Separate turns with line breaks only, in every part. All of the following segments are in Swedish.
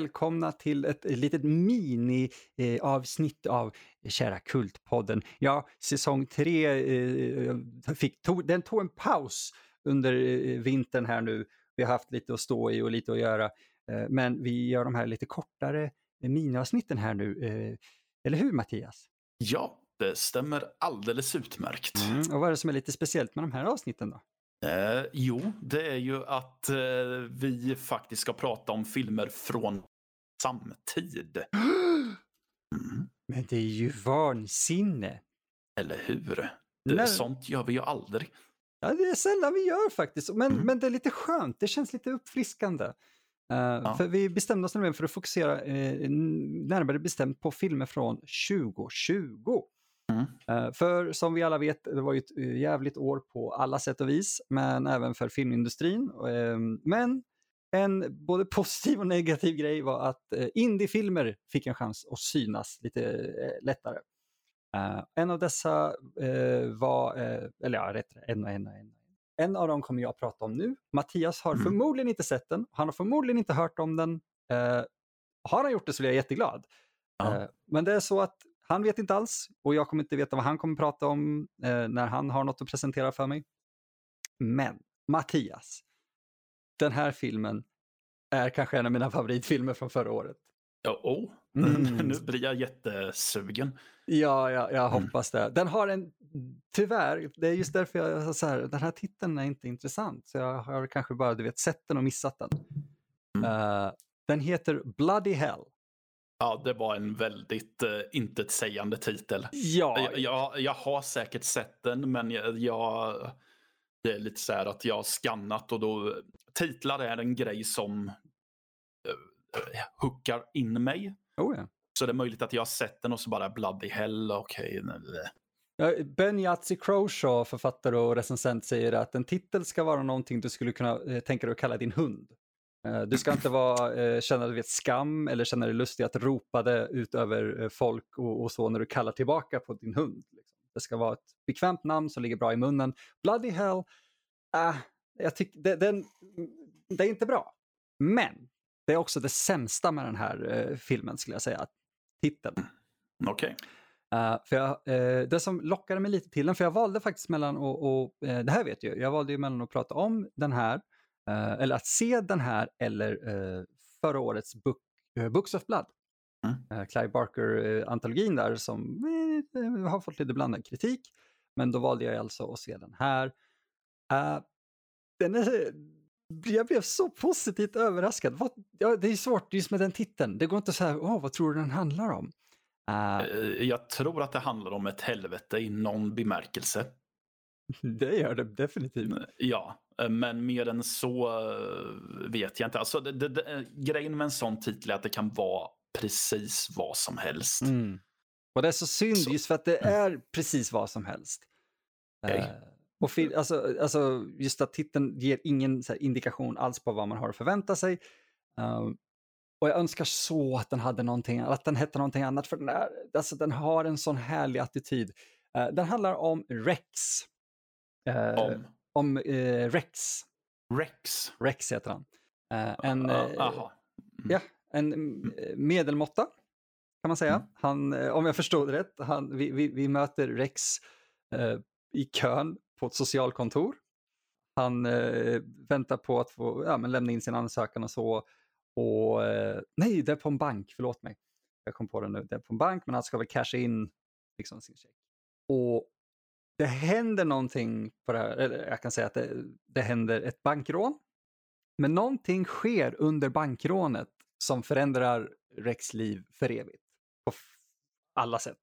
välkomna till ett litet mini-avsnitt eh, av Kära Kultpodden. Ja, säsong tre eh, fick, tog, den tog en paus under eh, vintern här nu. Vi har haft lite att stå i och lite att göra. Eh, men vi gör de här lite kortare miniavsnitten här nu. Eh, eller hur Mattias?
Ja, det stämmer alldeles utmärkt.
Mm, och vad är det som är lite speciellt med de här avsnitten då?
Eh, jo, det är ju att eh, vi faktiskt ska prata om filmer från samtid.
Mm. Men det är ju vansinne.
Eller hur? Det, Sånt gör vi ju aldrig.
Ja, det är sällan vi gör faktiskt, men, mm. men det är lite skönt. Det känns lite uppfriskande. Uh, ja. För vi bestämde oss nämligen för att fokusera uh, närmare bestämt på filmer från 2020. Mm. Uh, för som vi alla vet, det var ju ett jävligt år på alla sätt och vis, men även för filmindustrin. Ehm, men en både positiv och negativ grej var att indiefilmer fick en chans att synas lite lättare. En av dessa var, eller ja, rätt, en och en och en. En av dem kommer jag att prata om nu. Mattias har mm. förmodligen inte sett den. Han har förmodligen inte hört om den. har han gjort det så blir jag jätteglad. men det är så att han vet inte alls och jag kommer inte veta vad han kommer prata om när han har något att presentera för mig. Men Mattias, den här filmen är kanske en av mina favoritfilmer från förra året.
Ja, oh. Mm. nu blir jag jättesugen.
Ja, ja jag mm. hoppas det. Den har en, tyvärr, det är just därför jag så här, den här titeln är inte intressant. Så jag har kanske bara du vet, sett den och missat den. Mm. Uh, den heter Bloody Hell.
Ja, det var en väldigt uh, intetsägande titel.
Ja.
Jag, jag, jag, har säkert sett den, men jag, jag, det är lite så här att jag har skannat och då titlar är en grej som uh, hookar in mig.
Oh, ja.
Så det är möjligt att jag har sett den och så bara bloody hell, okej. Okay.
Ben Yatzy Croshaw, författare och recensent, säger att en titel ska vara någonting du skulle kunna tänka dig att kalla din hund. Eh, du ska inte vara, eh, känna dig skam eller känna dig lustig att ropa det ut över folk och, och, så när du kallar tillbaka på din hund. Liksom. Det ska vara ett bekvämt namn som ligger bra i munnen. Bloody hell, äh, jag tycker det, den, det är inte bra. Men det är också det sämsta med den här eh, filmen skulle jag säga titeln.
Okej. Okay.
Uh, för uh, det som lockade mig lite till den, för jag valde faktiskt mellan, och, och uh, det här vet jag, jag valde ju mellan att prata om den här, eh, eller att se den här eller förra årets book, Books of Blood. Mm. Clive Barker-antologin där som har fått lite blandad kritik. Men då valde jag alltså att se den här. den är, jag blev så positivt överraskad. Vad, ja, det är svårt just med den titeln. Det går inte så här, oh, vad tror du den handlar om?
Uh, jag tror att det handlar om ett helvete i någon bemärkelse.
Det gör det definitivt.
Ja, eh, men mer än så vet jag inte. Alltså, det, det, det, grejen med en sån titel är att det kan vara precis vad som helst.
Mm. Och det är så synd så. just för att det mm. är precis vad som helst. Okay. Och alltså, alltså just att titeln ger ingen indikation alls på vad man har att förvänta sig. Um, och jag önskar så att den hade någonting, att den hette någonting annat för den, är, alltså, den har en sån härlig attityd. Uh, den handlar om Rex.
Uh, om?
Om uh, Rex.
Rex?
Rex heter han. en, mm. ja, en medelmåtta kan man säga. Mm. Han, om jag förstod det rätt, han, vi, vi, vi möter Rex i kön på ett socialkontor. Han eh, väntar på att få ja, men lämna in sin ansökan och så. Och, eh, nej, det är på en bank, förlåt mig. Jag kom på det nu. Det är på en bank, men han ska väl casha in liksom, sin check. Och det händer någonting på det här, eller jag kan säga att det, det händer ett bankrån. Men någonting sker under bankrånet som förändrar Rex liv för evigt. På alla sätt.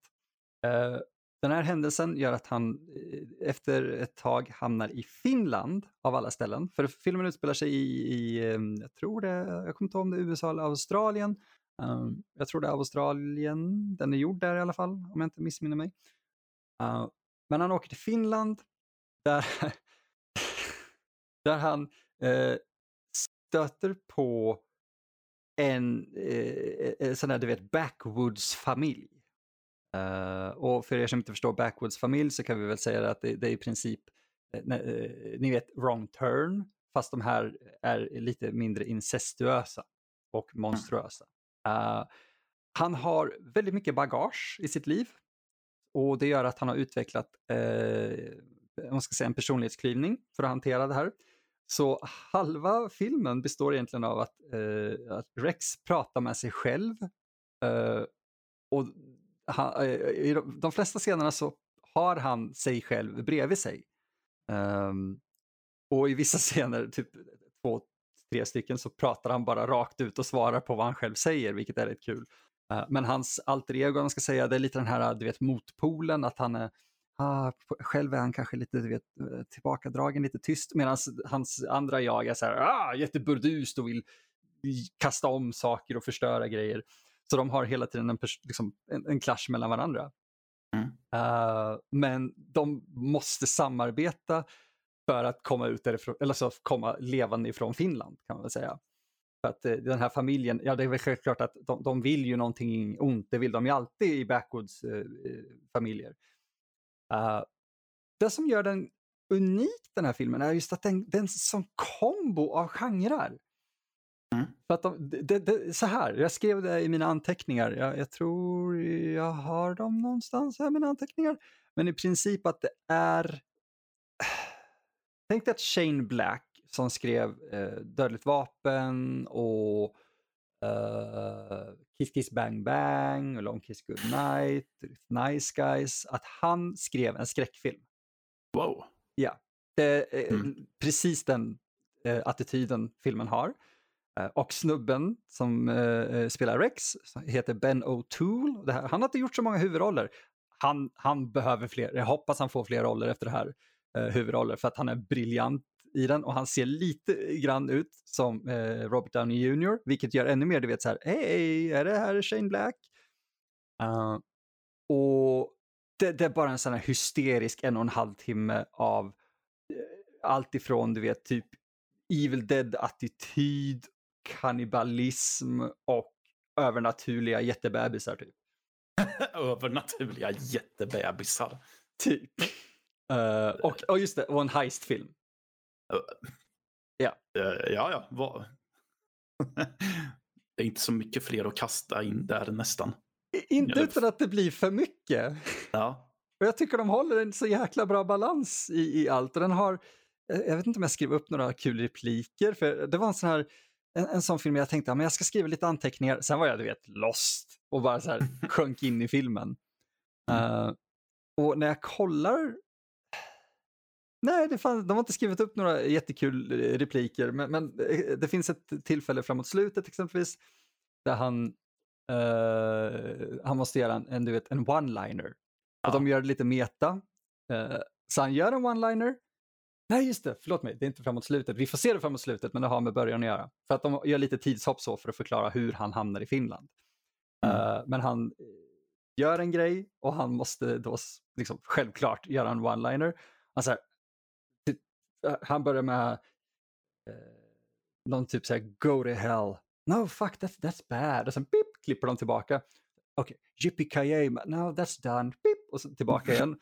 Uh, den här händelsen gör att han eh, efter ett tag hamnar i Finland av alla ställen. För filmen utspelar sig i, i ehm, jag tror det, jag kommer inte ihåg om det är USA eller Australien. Um, jag tror det är Australien, den är gjord där i alla fall om jag inte missminner mig. Uh, men han åker till Finland där, där han uh, stöter på en uh, sån här, du vet, backwoods-familj. Uh, och för er som inte förstår Backwoods familj så kan vi väl säga att det, det är i princip, uh, ni vet wrong turn, fast de här är lite mindre incestuösa och monstruösa. Uh, han har väldigt mycket bagage i sitt liv och det gör att han har utvecklat eh, man ska säga, en personlighetsklyvning för att hantera det här. Så halva filmen består egentligen av att, eh, att Rex pratar med sig själv. Eh, och han, eh, I de flesta scenerna så har han sig själv bredvid sig. Um, och i vissa scener, typ två, tre stycken, så pratar han bara rakt ut och svarar på vad han själv säger, vilket är rätt kul. Uh, men hans alter ego, man ska säga, det är lite den här du vet, motpolen, att han är Ah, själv är han kanske lite du vet, eh, tillbakadragen, lite tyst, medan hans andra jag är så här, ah, jätteburdust och vill kasta om saker och förstöra grejer. Så de har hela tiden en, liksom, en, en clash mellan varandra. Mm. Uh, men de måste samarbeta för att komma ut därifrån, eller så komma levande ifrån Finland kan man väl säga. För att uh, den här familjen, ja det är väl självklart att de, de vill ju någonting ont, det vill de ju alltid i backwoods-familjer. Uh, det som gör den unik den här filmen är just att den, den sån kombo av genrer. Mm. För att de, det, det, så här, jag skrev det i mina anteckningar. Jag, jag, tror jag har dem någonstans här, mina anteckningar. Men i princip att det är... Tänk dig att Shane Black som skrev eh, Dödligt vapen och uh, Kiss Kiss Bang Bang och Long Kiss Goodnight, Nice Guys, att han skrev en skräckfilm.
Wow.
Ja, det är mm. precis den uh, attityden filmen har. Uh, och snubben som uh, spelar Rex heter Ben O'Toole. Han har inte gjort så många huvudroller. Han, han behöver fler. Jag hoppas han får fler roller efter det här huvudroller för att han är briljant i den och han ser lite grann ut som eh, Robert Downey Jr. Vilket gör ännu mer, du vet så här, hej, är det här Shane Black? Uh, och det, det, är bara en sån här hysterisk en och en halv timme av eh, allt ifrån, du vet, typ Evil Dead-attityd, kannibalism och övernaturliga jättebebisar typ.
övernaturliga jättebebisar.
Typ. Uh, och, och just det, och en heistfilm.
Ja. Uh, ja, ja. Vad? det är inte så mycket fler att kasta in där nästan.
Inte utan att det blir för mycket.
Ja.
Och jag tycker de håller en så jäkla bra balans i, i allt. Och den har, eh, jag vet inte om jag skrev upp några kul repliker, för det var en sån här en, en sån film jag tänkte att jag ska skriva lite anteckningar. Sen var jag du vet lost och bara så här sjönk in i filmen. Mm. Uh, och när jag kollar Nej, det fanns, de har inte skrivit upp några jättekul eh, repliker, men, men eh, det finns ett tillfälle framåt slutet exempelvis där han, uh, han måste göra en, en, du vet, en one-liner. Ja. Och de gör lite meta. Uh, så han gör en one-liner. Nej, just det, förlåt mig, det är inte framåt slutet. Vi får se det framåt slutet, men det har med början att göra. För att de gör lite tidshopp så för att förklara hur han hamnar i Finland. Mm. Uh, men han gör en grej och han måste då liksom, självklart göra en one-liner. Han säger Eh, han börjar med eh, någon typ så här go to hell. No fuck that's, that's bad. Och sen pip, klipper de tillbaka. Okej, okay. yippee no that's done. Pip, och så tillbaka igen.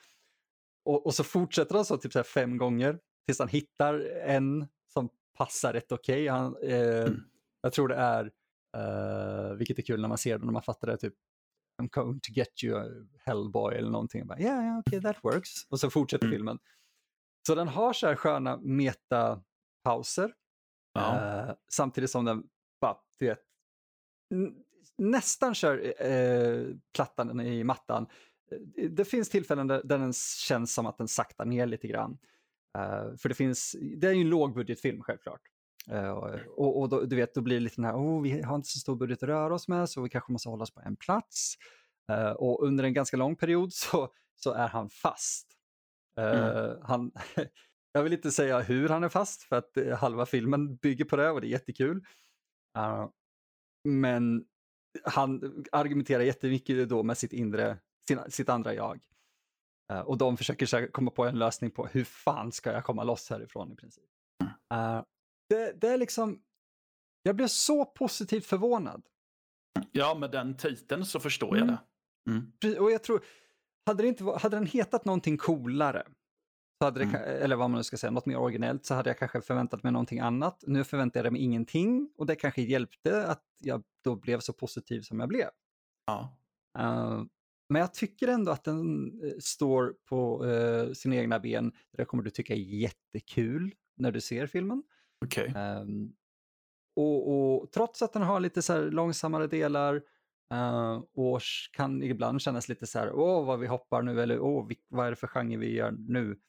Och, och så fortsätter han så typ så fem gånger tills han hittar en som passar rätt okej. Okay. Eh, mm. Jag tror det är, eh, vilket är kul när man ser det, när man fattar det, typ I'm going to get you Hellboy eller någonting. Bara, yeah, yeah, okay, that works. Och så fortsätter mm. filmen. Så den har så här sköna metapauser. Ja. Eh, samtidigt som den bara, du vet, nästan kör eh, plattan i mattan. Eh, det finns tillfällen där, där den känns som att den saktar ner lite grann. Uh, för det finns, det är ju en lågbudgetfilm självklart. Uh, och, och då, du vet, då blir det lite den här, oh, vi har inte så stor budget att röra oss med så vi kanske måste hålla oss på en plats. Uh, och under en ganska lång period så, så är han fast. Mm. han, jag vill inte säga hur han är fast för att uh, halva filmen bygger på det och det är jättekul. Uh, men han argumenterar jättemycket då med sitt inre, sin, sitt andra jag. Och de försöker komma på en lösning på hur fan ska jag komma loss härifrån i princip. Uh, det, det, är liksom, jag blev så positivt förvånad.
Ja, med den titeln så förstår mm. jag det.
Mm. Och jag tror, hade, det inte, hade den hetat någonting coolare, så hade det, mm. eller vad man nu ska säga, något mer originellt, så hade jag kanske förväntat mig någonting annat. Nu förväntade jag mig ingenting och det kanske hjälpte att jag då blev så positiv som jag blev.
Ja.
Uh, men jag tycker ändå att den uh, står på uh, sina egna ben. Det kommer du tycka är jättekul när du ser filmen.
Okay. Um,
ehm, och, och, trots att den har lite så långsammare delar uh, och kan ibland kännas lite så här, åh vad vi hoppar nu eller åh vad är det för genre vi gör nu,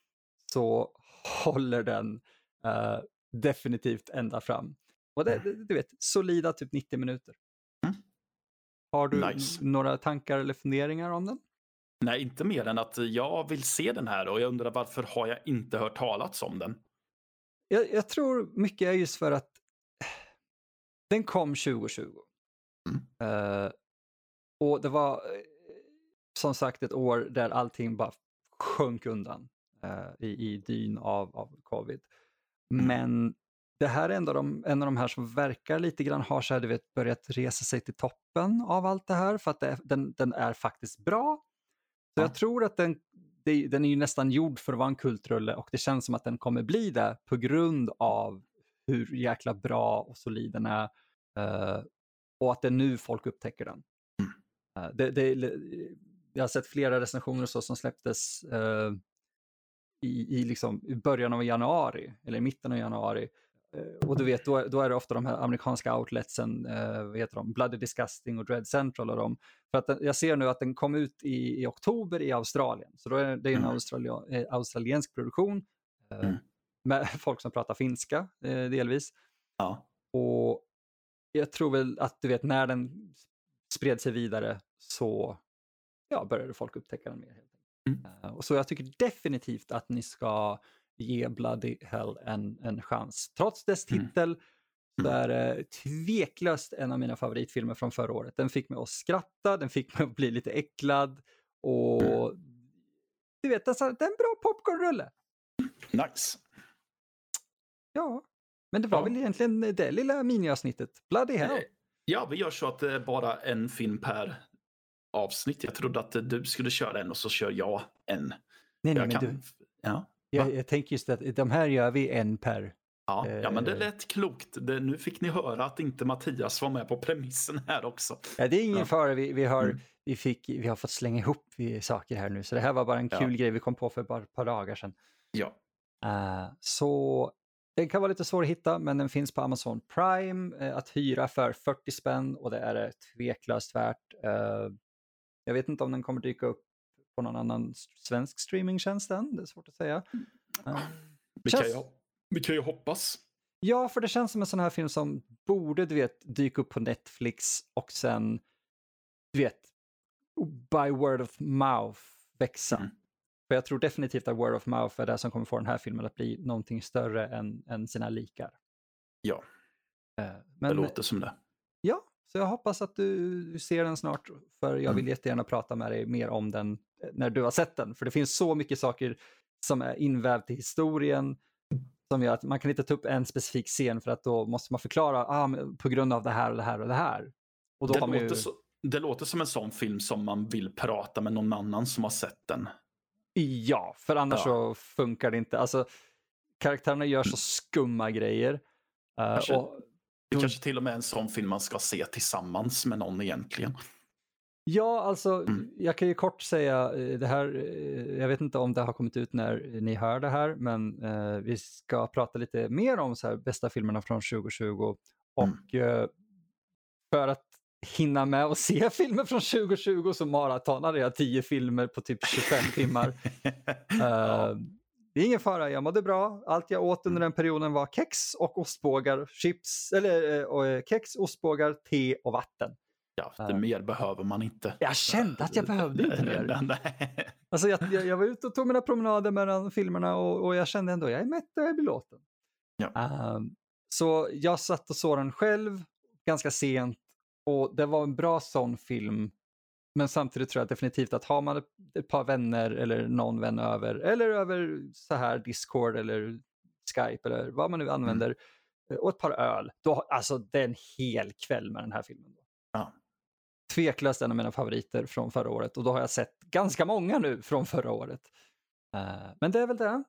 så håller den uh, definitivt ända fram. Och det, mm. du vet, solida typ 90 minuter. Mm. Har du nice. några tankar eller funderingar om den?
Nej, inte mer än att jag vill se den här och jag undrar varför har jag inte hört talats om den?
Jag, jag tror mycket är just för att den kom 2020. Mm. Uh, och det var eh, som sagt ett år där allting bara sjönk undan uh, i, i dyn av, av covid. Mm. Men det här är ändå de, en av de här som verkar lite grann har så här, du vet, börjat resa sig till toppen av allt det här för att det, den, den är faktiskt bra. Så ja. jag tror att den, det, den är ju nästan gjord för att vara en kultrulle och det känns som att den kommer bli det på grund av hur jäkla bra och solid den är. Uh, och att det är nu folk upptäcker den. Uh, det, det, jag har sett flera recensioner så som släpptes uh, i, i, liksom, i början av januari, eller i mitten av januari. och du vet, då, då, är det ofta de här amerikanska outletsen, vad heter de, Bloody Disgusting och Dread Central och dem. För att den, jag ser nu att den kom ut i, i oktober i Australien, så då är det en mm. australia, australiensk produktion mm. med folk som pratar finska delvis.
Ja.
Och jag tror väl att du vet när den spred sig vidare så ja, började folk upptäcka den mer. Mm. uh, och så jag tycker definitivt att ni ska ge Bloody Hell en, en chans. Trots dess mm. titel mm. så är det tveklöst en av mina favoritfilmer från förra året. Den fick mig att skratta, den fick mig att bli lite äcklad och mm. du vet, alltså, det är en bra popcornrulle.
Nice.
Ja, men det var ja. väl egentligen det lilla miniavsnittet. Bloody hell. Eh,
ja, vi gör så att det är bara en film per avsnitt. Jag trodde att du skulle köra en och så kör jag en. Nej,
nej, jag men kan... du. Ja. Jag, jag, tänker just att de här gör vi en per.
Ja, ja men det eh, lät klokt. Det, nu fick ni höra att inte Mattias var med på premissen här också.
Ja, det är ingen ja. fara. Vi, vi, har, mm. vi, fick, vi har fått slänga ihop saker här nu, så det här var bara en kul ja. grej vi kom på för bara ett par dagar sedan.
Ja.
Uh, så den kan vara lite svår att hitta, men den finns på Amazon Prime eh, att hyra för 40 spänn och det är tveklöst värt. Eh, jag vet inte om den kommer dyka upp på någon annan svensk streamingtjänst än, det är svårt att säga.
Uh, vi, känns... kan ju, vi kan ju hoppas.
Ja, för det känns som en sån här film som borde, du vet, dyka upp på Netflix och sen, du vet, by word of mouth växa. Mm. För jag tror definitivt att word of mouth är det som kommer få den här filmen att bli någonting större än, än sina likar.
Ja, eh, Men, det låter som det.
Ja, så jag hoppas att du, ser den snart. För jag vill mm. jättegärna prata med dig mer om den eh, när du har sett den. För det finns så mycket saker som är invävt i historien som gör att man kan inte ta upp en specifik scen för att då måste man förklara ah, på grund av det här och det här och det här. Och då
det,
har
låter ju... så, det låter som en sån film som man vill prata med någon annan som har sett den.
Ja, för annars ja. så funkar det inte. Alltså, karaktärerna gör så skumma grejer. Uh,
kanske, och, det kanske till och med är en sån film man ska se tillsammans med någon egentligen.
Ja, alltså mm. jag kan ju kort säga eh, det här. Eh, jag vet inte om det har kommit ut när ni hör det här, men uh, vi ska prata lite mer om så här, bästa filmerna från 2020 och mm. uh, för att hinna med att se filmer från 2020 så maratonade jag 10 filmer på typ 25 timmar. ja. uh, det är ingen fara, jag mådde bra. Allt jag åt under den perioden var kex och ostbågar, chips, eller uh, kex, ostbågar, te och vatten.
Ja, det uh, mer behöver man inte.
Jag kände att jag behövde inte mer. alltså jag, jag, jag, var ute och tog mina promenader mellan filmerna och, och jag kände ändå, jag är mätt och jag är belåten.
Ja.
Så jag satt och såg den själv ganska sent och det var en bra sån film. Men samtidigt tror jag definitivt att har man ett par vänner eller någon vän över eller över så här Discord eller Skype eller vad man nu använder mm. och ett par öl. Då, alltså det är en hel kväll med den här filmen.
Ja.
Tveklöst en av mina favoriter från förra året och då har jag sett ganska många nu från förra året. Uh, men det är väl det.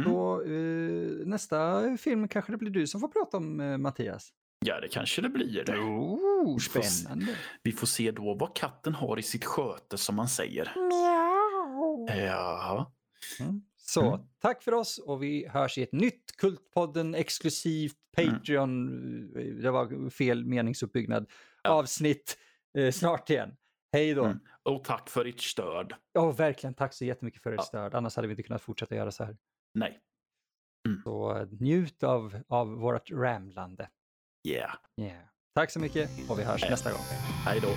Mm. Då, eh, nästa film kanske det blir du som får prata om, eh, Mattias.
Ja, det kanske det blir. Det.
Oh, spännande.
Vi får, vi får, se då vad katten har i sitt sköte som man säger.
Miau.
Ja.
Mm. Så mm. tack för oss och vi hörs i ett nytt Kultpodden exklusivt mm. Patreon, mm. det var fel meningsuppbyggnad, ja. avsnitt eh, snart igen. Hej då! Mm.
Och tack för ditt stöd.
Ja, verkligen. Tack så jättemycket för ert ja. stöd. Annars hade vi inte kunnat fortsätta göra så här.
Nej.
Mm. Så eh, njut av, av vårt ramlande.
Yeah.
yeah. Tack så mycket och vi hörs nästa gång.
Hej då.